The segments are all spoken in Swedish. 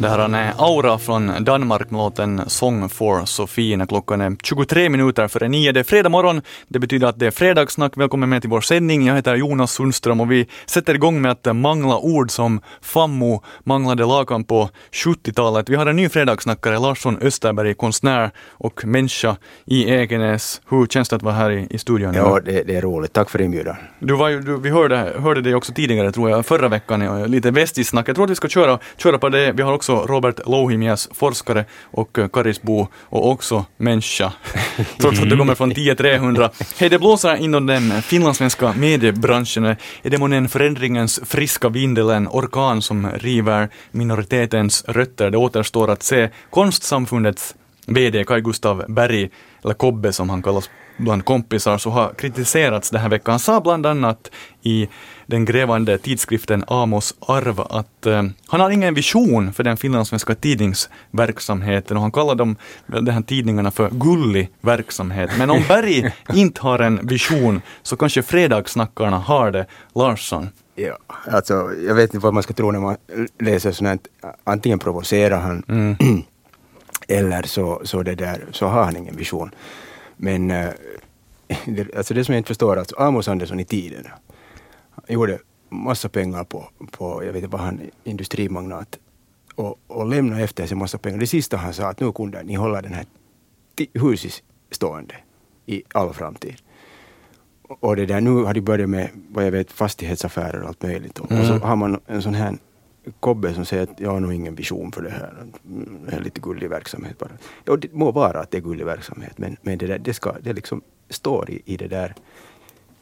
Det här är Aura från Danmark med låten Song for Sofie när klockan är 23 minuter före nio. Det är fredag morgon. Det betyder att det är fredagssnack. Välkommen med till vår sändning. Jag heter Jonas Sundström och vi sätter igång med att mangla ord som fammo manglade lakan på 70-talet. Vi har en ny fredagssnackare, Larsson Österberg, konstnär och människa i Ekenäs. Hur känns det att vara här i, i studion? Ja, det, det, är roligt. Tack för inbjudan. Du var du, vi hörde, hörde dig också tidigare, tror jag, förra veckan, lite västis-snack. Jag tror att vi ska köra, köra på det. Vi har också Robert Louhimias, forskare och Karisbo och också människa. Trots att du kommer från 10300. Hej, det blåser inom den finlandssvenska mediebranschen. Är det månne en förändringens friska vind eller en orkan som river minoritetens rötter? Det återstår att se. Konstsamfundets VD Kai Gustav Berg, eller Kobbe som han kallas bland kompisar, så har kritiserats den här veckan. Han sa bland annat i den grävande tidskriften Amos Arv att eh, han har ingen vision för den finlandssvenska tidningsverksamheten och han kallar dem, de här tidningarna för gullig verksamhet. Men om Berg inte har en vision så kanske fredagssnackarna har det. Larsson? Ja, alltså, jag vet inte vad man ska tro när man läser sånt Antingen provocerar han mm. eller så, så, det där, så har han ingen vision. Men äh, det, alltså det som jag inte förstår, alltså Amos Andersson i tiden, gjorde massa pengar på, på jag vet inte vad han, industrimagnat, och, och lämnade efter sig massa pengar. Det sista han sa att nu kunde ni hålla den här huset stående i all framtid. Och det där, nu har de börjat med, vad jag vet, fastighetsaffärer och allt möjligt. Mm. Och så har man en sån här Kobbe som säger att jag har nog ingen vision för det här. Det är lite gullig verksamhet bara. Ja, det må vara att det är gullig verksamhet, men, men det, där, det, ska, det liksom står i, i det där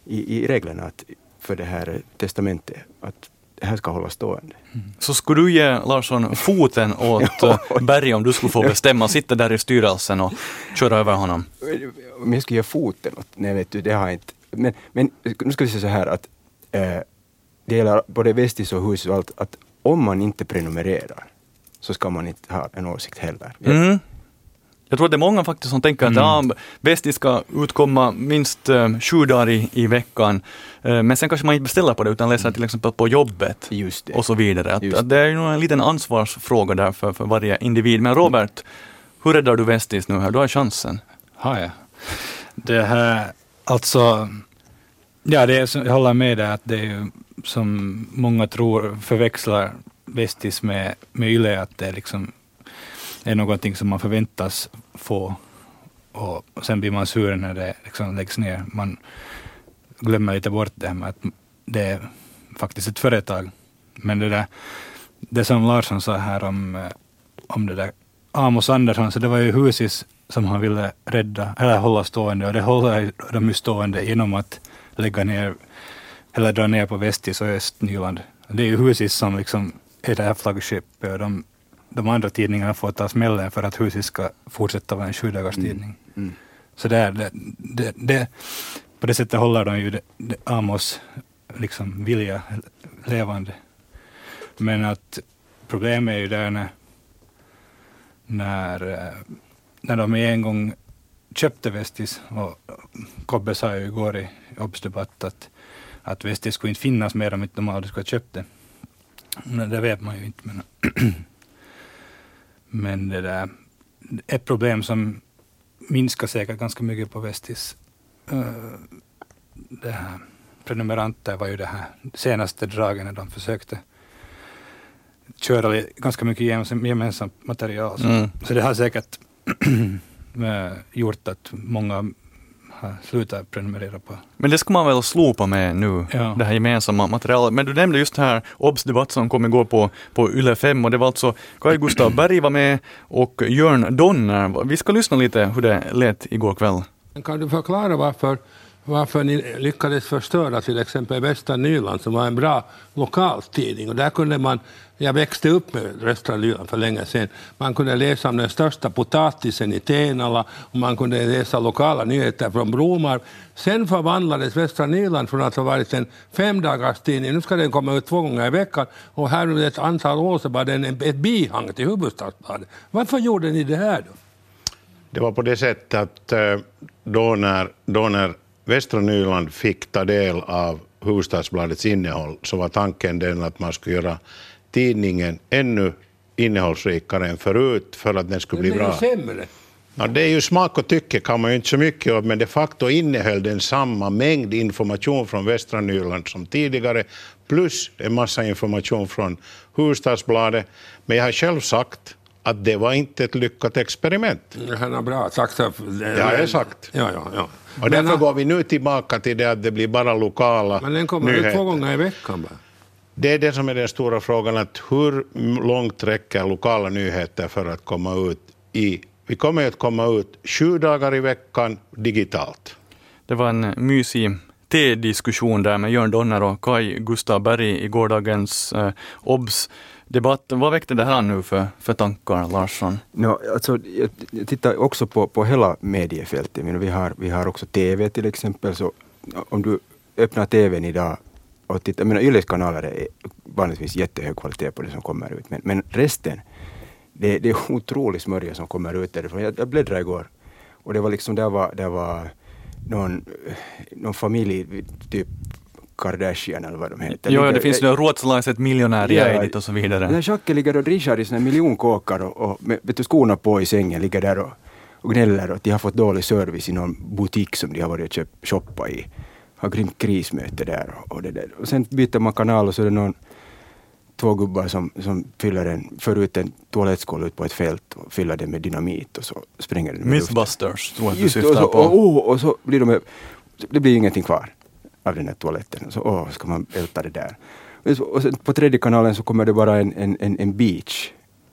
i, i reglerna att för det här testamentet att det här ska hållas stående. Mm. Så skulle du ge Larsson foten åt eh, Berg om du skulle få bestämma, sitta där i styrelsen och köra över honom? Om jag skulle ge foten åt, nej vet du, det har jag inte. Men, men nu ska vi säga så här att eh, det gäller både Vestis och hus och allt, att om man inte prenumererar så ska man inte ha en åsikt heller. Mm. Jag tror att det är många faktiskt som tänker mm. att ja, Bästis ska utkomma minst uh, sju dagar i, i veckan, uh, men sen kanske man inte beställer på det utan läser till exempel på jobbet och så vidare. Att, att det är nog en liten ansvarsfråga där för, för varje individ. Men Robert, hur räddar du Vestis nu här? Du har chansen. Har jag? Det här, alltså, ja, det är, jag håller med dig att det är ju som många tror förväxlar Vestis med, med Yle, att det liksom är någonting som man förväntas få och sen blir man sur när det liksom läggs ner. Man glömmer lite bort det här med att det är faktiskt ett företag. Men det där, det som Larsson sa här om, eh, om det där Amos Andersson, så det var ju Husis som han ville rädda, eller hålla stående, och det håller de ju stående genom att lägga ner, eller dra ner på Västis och Östnyland. Det är ju Husis som liksom är det här flaggskeppet och de de andra tidningarna får ta smällen för att huset ska fortsätta vara en sjudagarstidning. Mm. Mm. Så det, det, det, det, på det sättet håller de ju det, det, Amos liksom vilja levande. Men att problemet är ju där när, när, eh, när de en gång köpte Vestis, och Kobbe sa ju igår i Obs-debatt att, att Vestis skulle inte finnas mer om inte de aldrig skulle ha köpt det. Men det vet man ju inte. Men Men det där, ett problem som minskar säkert ganska mycket på Vestis, uh, det här prenumeranter var ju det här senaste draget när de försökte köra ganska mycket gemensamt material. Mm. Så det har säkert gjort att många sluta prenumerera på. Men det ska man väl slopa med nu, ja. det här gemensamma materialet. Men du nämnde just här OBS-debatt som kom igår på, på Yle 5 och det var alltså Kaj Gustav Berg var med och Jörn Donner. Vi ska lyssna lite hur det lät igår kväll. Kan du förklara varför varför ni lyckades förstöra till exempel Västra Nyland som var en bra lokaltidning. Och där kunde man, jag växte upp med Västra Nyland för länge sedan, man kunde läsa om den största potatisen i Tenala och man kunde läsa lokala nyheter från Bromar. Sen förvandlades Västra Nyland från att ha varit en femdagarstidning, nu ska den komma ut två gånger i veckan och här under ett antal år så var den ett bihang till Hufvudstadsbladet. Varför gjorde ni det här då? Det var på det sättet att eh, då när, då när Västra Nyland fick ta del av Hufvudstadsbladets innehåll så var tanken den att man skulle göra tidningen ännu innehållsrikare än förut för att den skulle bli bra. sämre. Ja, det är ju smak och tycke kan man ju inte så mycket om, men de facto innehöll den samma mängd information från västra Nyland som tidigare, plus en massa information från Hufvudstadsbladet. Men jag har själv sagt att det var inte ett lyckat experiment. Han har bra sagt. Det Det har jag sagt. Ja, ja, ja. Och därför går vi nu tillbaka till det att det blir bara lokala men den kommer ut nyheter. två gånger i veckan bara. Det är det som är den stora frågan, att hur långt räcker lokala nyheter för att komma ut i... Vi kommer ju att komma ut sju dagar i veckan digitalt. Det var en mysig T-diskussion där med Jörn Donner och Kai Gustav Berg i gårdagens eh, Debatten, Vad väckte det här nu för, för tankar, Larsson? No, alltså, jag tittar också på, på hela mediefältet. Men vi, har, vi har också TV till exempel. Så om du öppnar TVn idag och tittar, Yles kanaler är vanligtvis jättehög kvalitet på det som kommer ut. Men, men resten, det, det är otrolig smörja som kommer ut därifrån. Jag, jag bläddrade igår och det var liksom, där var, där var någon, någon familj, typ Kardashian eller vad de heter. Jo, ja, det Ligger- finns ju ruotsalaiset miljonärer och så vidare. när Jacques ligger och drischar i sina miljonkåkar och, och med vet du, skorna på i sängen, ligger där och, och gnäller att de har fått dålig service i någon butik som de har varit och köpt, shoppa i. Har grymt krismöte där och, och det där. Och sen byter man kanal och så är det någon två gubbar som, som fyller en, för ut en toalettskål ut på ett fält och fyller den med dynamit och så spränger den med. Mythbusters, tror jag att du Just, och, syftar så, på. och, oh, och så blir de, det blir ingenting kvar av den här toaletten. Så åh, ska man älta det där. Och, sen på tredje kanalen så kommer det bara en, en, en, beach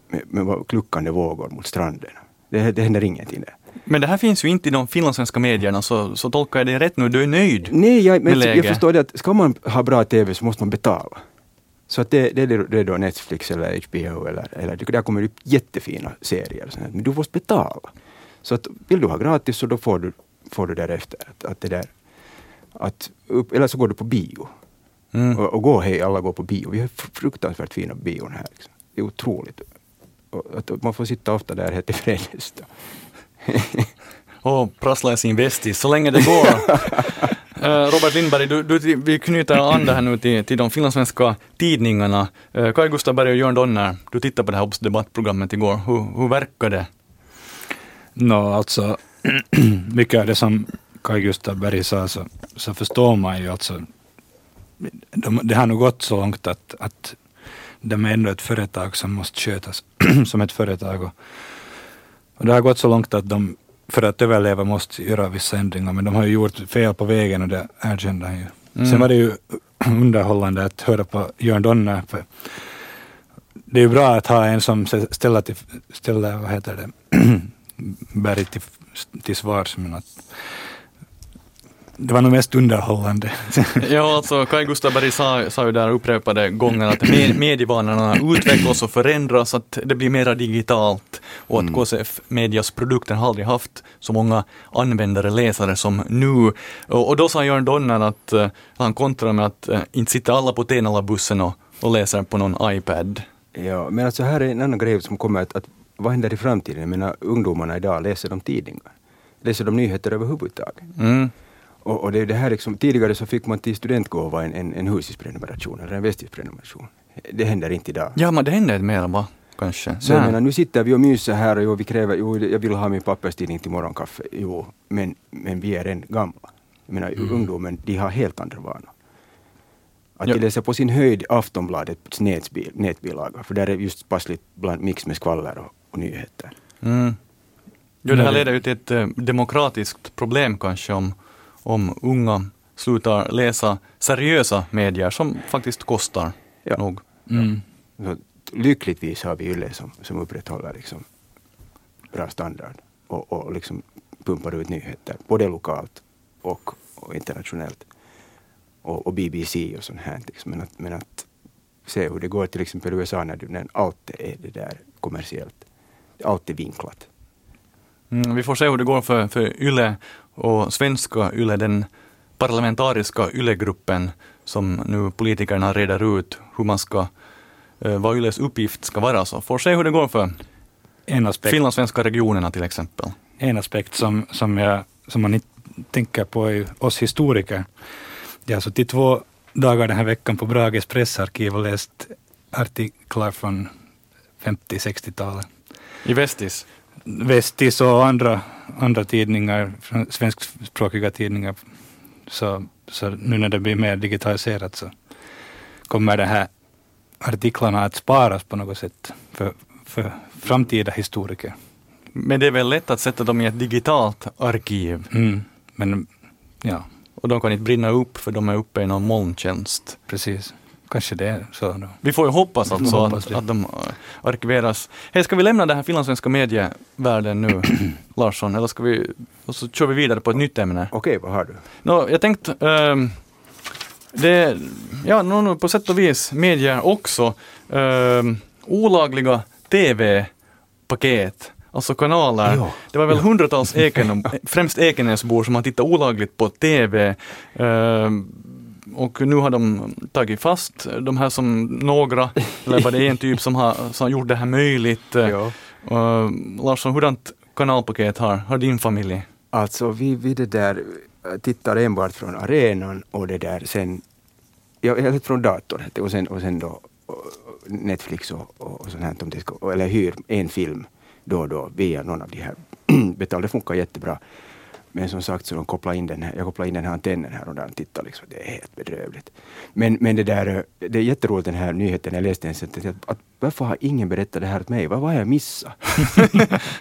med, med kluckande vågor mot stranden. Det, det händer ingenting där. Men det här finns ju inte i de finlandssvenska medierna, så, så tolkar jag det rätt nu. Du är nöjd Nej, jag, men jag förstår det att ska man ha bra TV så måste man betala. Så att det, det, är det är då Netflix eller HBO eller, eller där kommer det upp jättefina serier. Men du måste betala. Så att vill du ha gratis så då får du, får du därefter. Att, att det där, att upp, eller så går du på bio. Mm. Och, och gå hej, alla går på bio. Vi har fr- fruktansvärt fina bion här. Liksom. Det är otroligt. Och, att man får sitta ofta där helt tillfreds. då. och prassla i sin vestis så länge det går. Eh, Robert Lindberg, du, du, vi knyter an det här nu till, till de finlandssvenska tidningarna. Uh, Kai Gustav Berg och Jörn Donner, du tittade på det här OBS debattprogrammet igår. Hur, hur verkar det? Nå, alltså, mycket av det som Kai Gustav Berg sa så, så förstår man ju alltså. De, det har nog gått så långt att, att de är ändå ett företag som måste skötas som ett företag. Och, och det har gått så långt att de för att överleva måste göra vissa ändringar. Men de har ju gjort fel på vägen och det erkände han ju. Mm. Sen var det ju underhållande att höra på Jörn Donner. För det är ju bra att ha en som ställer, till, ställer vad heter det, Berg till, till svars. Men att, det var nog mest underhållande. Ja, alltså Kai Gustav Berg sa, sa ju där upprepade gånger att med, medievanorna utvecklas och förändras, att det blir mera digitalt och att KCF Medias produkter har aldrig haft så många användare, läsare som nu. Och, och då sa Jörn Donner att eh, han kontrar med att eh, inte sitter alla på Tenala-bussen och, och läser på någon iPad. Ja, men alltså här är en annan grej som kommer att, att vad händer i framtiden? Jag menar, ungdomarna idag, läser de tidningar? Läser de nyheter överhuvudtaget? Mm. Och, och det är det här liksom, tidigare så fick man till studentgåva en, en, en husisprenumeration eller en vestisprenumeration. Det händer inte idag. Ja, men det händer inte mer va? Kanske. Så jag menar, nu sitter vi och myser här och jo, vi kräver, jo, jag vill ha min papperstidning till morgonkaffe, jo, men, men vi är redan gamla. Jag menar, ungdomen, de har helt andra vanor. Att Ja. de läser på sin höjd Aftonbladets nätbil, nätbilaga, för där är just passligt bland mix med skvaller och, och nyheter. Mm. Jo, det här leder ju till ett eh, demokratiskt problem kanske om, om unga slutar läsa seriösa medier som faktiskt kostar Ja. nog. Mm. Så, lyckligtvis har vi Yle som, som upprätthåller liksom bra standard och, och liksom pumpar ut nyheter, både lokalt och, och internationellt. Och, och BBC och sånt här. Liksom. Men, att, men att se hur det går till exempel i USA när, du, när allt är det där kommersiellt. Allt är vinklat. Mm, vi får se hur det går för, för YLE och svenska YLE, den parlamentariska YLE-gruppen som nu politikerna reder ut hur man ska, eh, vad YLEs uppgift ska vara. Så får se hur det går för En aspekt, finlandssvenska regionerna till exempel. en aspekt som, som, jag, som man inte tänker på är oss historiker. Jag har suttit två dagar den här veckan på Brages pressarkiv och läst artiklar från 50-60-talet. I Vestis? Vestis och andra, andra tidningar, svenskspråkiga tidningar. Så, så nu när det blir mer digitaliserat så kommer de här artiklarna att sparas på något sätt för, för framtida historiker. Men det är väl lätt att sätta dem i ett digitalt arkiv? Mm, men ja. Och de kan inte brinna upp för de är uppe i någon molntjänst. Precis. Kanske det är så då. Vi får ju hoppas alltså hoppas att, att de arkiveras. Hej, ska vi lämna den här finlandssvenska medievärlden nu, Larsson, eller ska vi, och så kör vi vidare på ett nytt ämne? Okej, vad har du? Nå, jag tänkte, ehm, det, ja, nå, nå, på sätt och vis medier också, ehm, olagliga TV-paket, alltså kanaler. Ja. Det var väl hundratals Eken, främst Ekenäsbor som har tittat olagligt på TV. ehm, och nu har de tagit fast de här som några, eller var det en typ som har, som har gjort det här möjligt. Ja. Uh, Larsson, hurdant kanalpaket har, har din familj? Alltså vi, vi det där äh, tittar enbart från arenan och det där sen, ja, från datorn och sen, och sen då och Netflix och, och, och sånt här, om det ska, eller hyr en film då och då via någon av de här betal. Det funkar jättebra. Men som sagt, så de kopplar in den här, jag kopplar in den här antennen här och tittar liksom. Det är helt bedrövligt. Men, men det där, det är jätteroligt den här nyheten, jag läste den sen, att, att varför har ingen berättat det här åt mig? Vad har jag missat?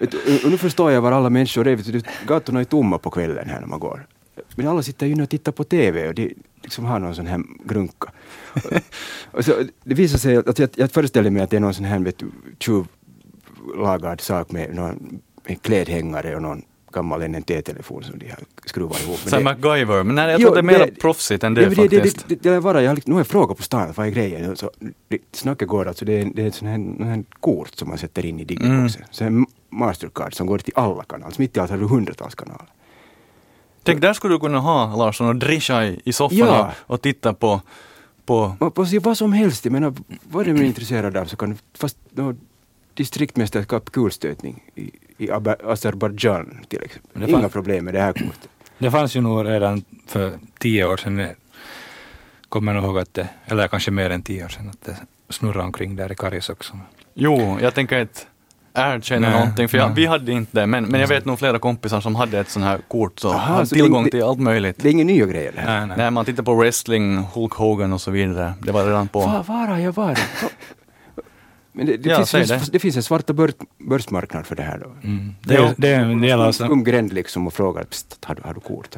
Och nu förstår jag var alla människor är. Gatorna är tomma på kvällen här när man går. Men alla sitter ju och tittar på TV och de liksom har någon sån här grunka. Och, så, det visar sig att jag, jag föreställer mig att det är någon sån här vet tjuvlagad sak med någon klädhängare och någon gammal NNT-telefon som de har skruvat ihop. Det- MacGyver, men nej, jag tror det är mer det- proffsigt än det, det, faktiskt. det, det, det, var, jag, har liksom- nu har jag frågat på stan, vad är grejen? Så, det, snacket går alltså, det är, det är ett sånt här, här kort som man sätter in i digiboxen. Så en Mastercard som går till alla kanaler. Så mitt i allt har du hundratals kanaler. Tänk, där skulle du kunna ha Larsson och drischa i, i soffan Ja. och, titta på, på Man får se vad som helst, jag menar, vad är man intresserad av så kan fast no, distriktmästerskap kulstötning i, i Azerbajdzjan till exempel. Inga problem med det här kortet. Det fanns ju nog redan för tio år sedan, det kommer jag nog ihåg att det, eller kanske mer än tio år sedan, att det snurrade omkring där i Karis också. Jo, jag tänker inte erkänna Nej, någonting, för jag, nej. vi hade inte det, men, men jag vet nog flera kompisar som hade ett sånt här kort, så Aha, hade tillgång det- till allt möjligt. Det är inga nya grejer det här. Nej, nej. När man tittar på wrestling, Hulk Hogan och så vidare, det var redan på. Var, var har jag varit? Men det, det, Ja, finns, säg det. det. finns en svarta börs, börsmarknad för det här då. Mm. Det, är, det är en del av, sam- Skum gränd liksom och frågar "Psst, har du, har du kort?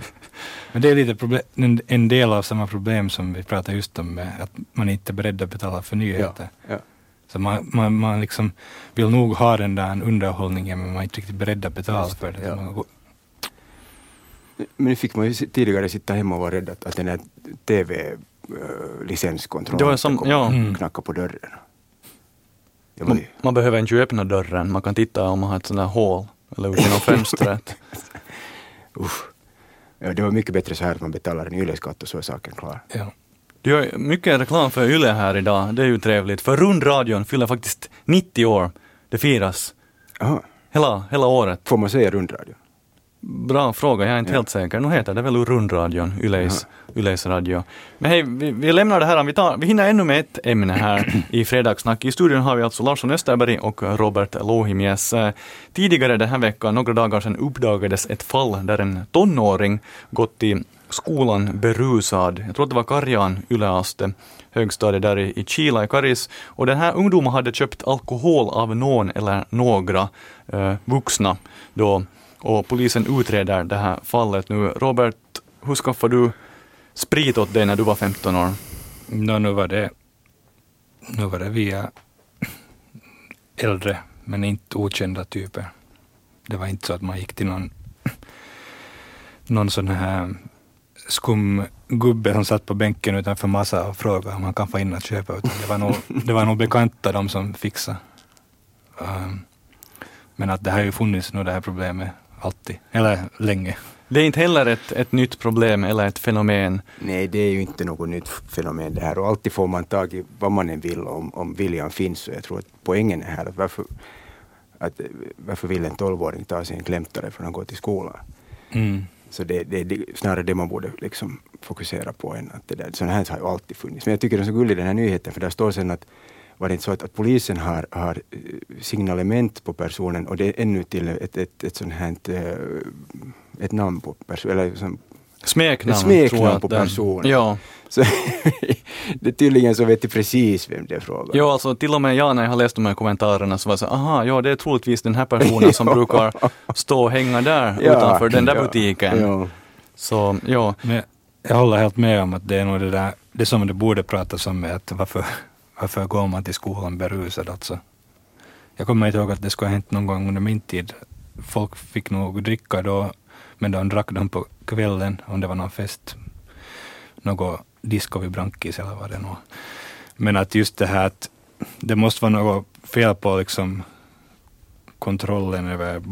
men det är lite problem, en, en del av samma problem som vi pratade just om, med att man inte är beredd att betala för nyheter. ja. Så man, man, man liksom vill nog ha den där underhållningen, men man är inte riktigt beredd att betala för det. ja. Man Men nu fick man ju tidigare sitta hemma och vara rädd att, att den här TV-licenskontrollen var som- ja. Mm. knacka på dörren. Man, man behöver inte ju öppna dörren, man kan titta om man har ett sånt där hål, eller ut genom fönstret. usch. Ja, det var mycket bättre så här att man betalar en ylleskatt och så är saken klar. Ja. Du gör mycket reklam för Yle här idag, det är ju trevligt, för rundradion fyller faktiskt 90 år, det firas Aha. hela, hela året. Får man säga rundradio? Bra fråga, jag är inte Ja. helt säker. Nu heter det väl rundradion, Yleis, Yleis radio. Men hej, vi, vi lämnar det här, vi, tar, vi hinner ännu med ett ämne här i Fredagssnack. I studion har vi alltså Larsson Österberg och Robert Louhimies. Eh, Tidigare den här veckan, några dagar sedan, uppdagades ett fall där en tonåring gått i skolan berusad. Jag tror att det var Karjan Yleaste högstadie där i, i Kila i Karis. Och den här ungdomen hade köpt alkohol av någon eller några eh, vuxna då. Och polisen utreder det här fallet nu. Robert, hur skaffade du sprit åt dig när du var 15 år? Nå, nu var det nu var det via äldre, men inte okända typer. Det var inte så att man gick till någon, någon sån här skum gubbe som satt på bänken utanför massa och frågade om han kan få in att köpa. Utan det var nog, det var nog bekanta de som fixade. Um, men att det har ju funnits nu det här problemet alltid, eller länge. Det är inte heller ett, ett nytt problem eller ett fenomen. Nej, det är ju inte något nytt fenomen det här och alltid får man tag i vad man än vill om, om viljan finns. Och jag tror att poängen är här att varför, att, varför vill en tolvåring ta sig en klämtare för att gå till skolan? Mm. Så det, det är snarare det man borde liksom fokusera på än att det där. Sådana här har ju alltid funnits. Men jag tycker det är så gullig den här nyheten för där står sen att var det inte så att, att polisen har, har eh, signalement på personen och det är ännu till ett, ett, ett sånt här eh, ett namn på personen, Smeknamn, ett smeknamn på det- personen. Ja. Så det är tydligen så vet du precis vem det är frågan. Ja, alltså till och med jag när jag har läst de här kommentarerna så var jag så aha, ja det är troligtvis den här personen som brukar stå och hänga där Ja, utanför den där ja, butiken. Ja. Så ja, Men jag håller helt med om att det är nog det där, det som det borde pratas om är att varför, varför går man till skolan berusad alltså? Jag kommer inte ihåg att det skulle ha hänt någon gång under min tid. Folk fick nog dricka då, men de drack de på kvällen om det var någon fest. Något disco vid Brankis eller vad det nu var. Men att just det här att det måste vara något fel på liksom kontrollen över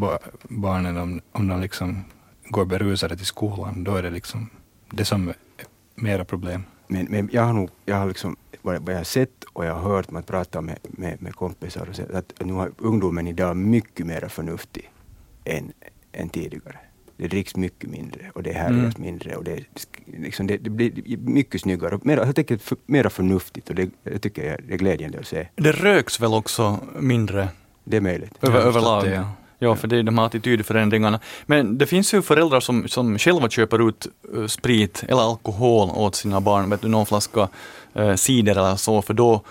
barnen om, om de liksom går berusade till skolan. Då är det liksom det som är mera problem. Men, men jag har nog, jag har liksom, vad jag har sett och jag har hört, man pratar med, med, med kompisar och sett att nu har ungdomen idag mycket mer förnuftig än, än tidigare. Det dricks mycket mindre och det härjas mindre och det, liksom, det, det blir mycket snyggare och mera, helt enkelt för, mera förnuftigt och det, det tycker jag är glädjande att se. det röks väl också mindre Det är möjligt. över, överlag. det, ja. Ja, för det är de här attitydförändringarna. Men det finns ju föräldrar som, som själva köper ut eh, sprit eller alkohol åt sina barn, vet du, någon flaska eh, cider eller så, för då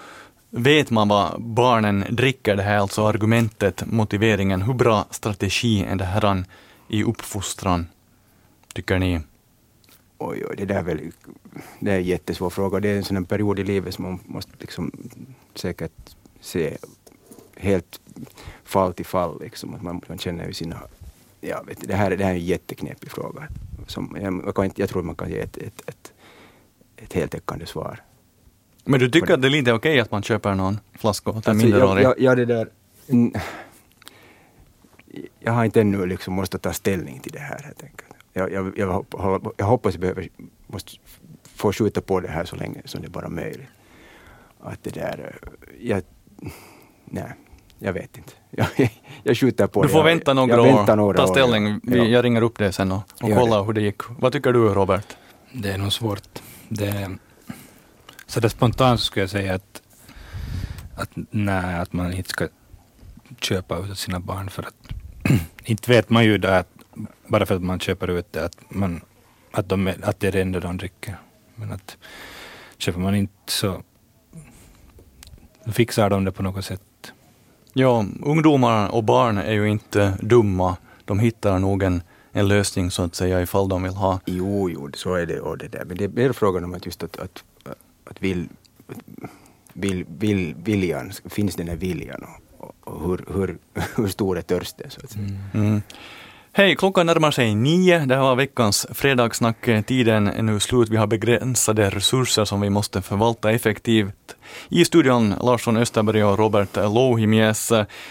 vet man vad barnen dricker. Det här alltså argumentet, motiveringen. Hur bra strategi är det här i uppfostran, tycker ni? Oj, oj, det där är väl, det är en jättesvår fråga. Det är en sån period i livet som man måste liksom säkert se helt fall till fall. Liksom. Att man, man känner ju sina... Ja, vet det, här, det här är en jätteknepig fråga. Som, jag, kan inte, jag tror man kan ge ett, ett, ett, ett heltäckande svar. Men du tycker att det är lite okej att man köper någon flaska åt en Alltså, minderårig? jag, det där, jag har inte ännu liksom måste ta ställning till det här helt enkelt. Jag, jag, jag, jag hoppas jag behöver, måste få skjuta på det här så länge som det bara är möjligt. Att det där, eh, jag, nej, jag vet inte. Jag, jag skjuter på Du det. får Jag- vänta några jag år, väntar några ta år, ställning. Vi, Ja. Jag ringer upp dig sen och, och Gör kollar hur det gick. Vad tycker du Robert? Det är nog svårt. Det, så det spontant skulle jag säga att, att nej, att man inte ska köpa ut sina barn för att inte vet man ju det att bara för att man köper ut det att, man, att, de, är- att det är det enda de dricker. Men att köper man inte så fixar de det på något sätt. Ja, ungdomar och barn är ju inte dumma. De hittar nog en, en lösning så att säga ifall de vill ha. Jo, jo, så är det. Och det där. Men det är mer frågan om att just att, att, att vill, vill, vill, viljan, finns den här viljan och, och hur, hur, hur stor är törsten så att säga. Mm. Hej, klockan närmar sig nio. Det här var veckans fredagssnack. Tiden är nu slut. Vi har begränsade resurser som vi måste förvalta effektivt. I studion Larsson Österberg och Robert Louhimies.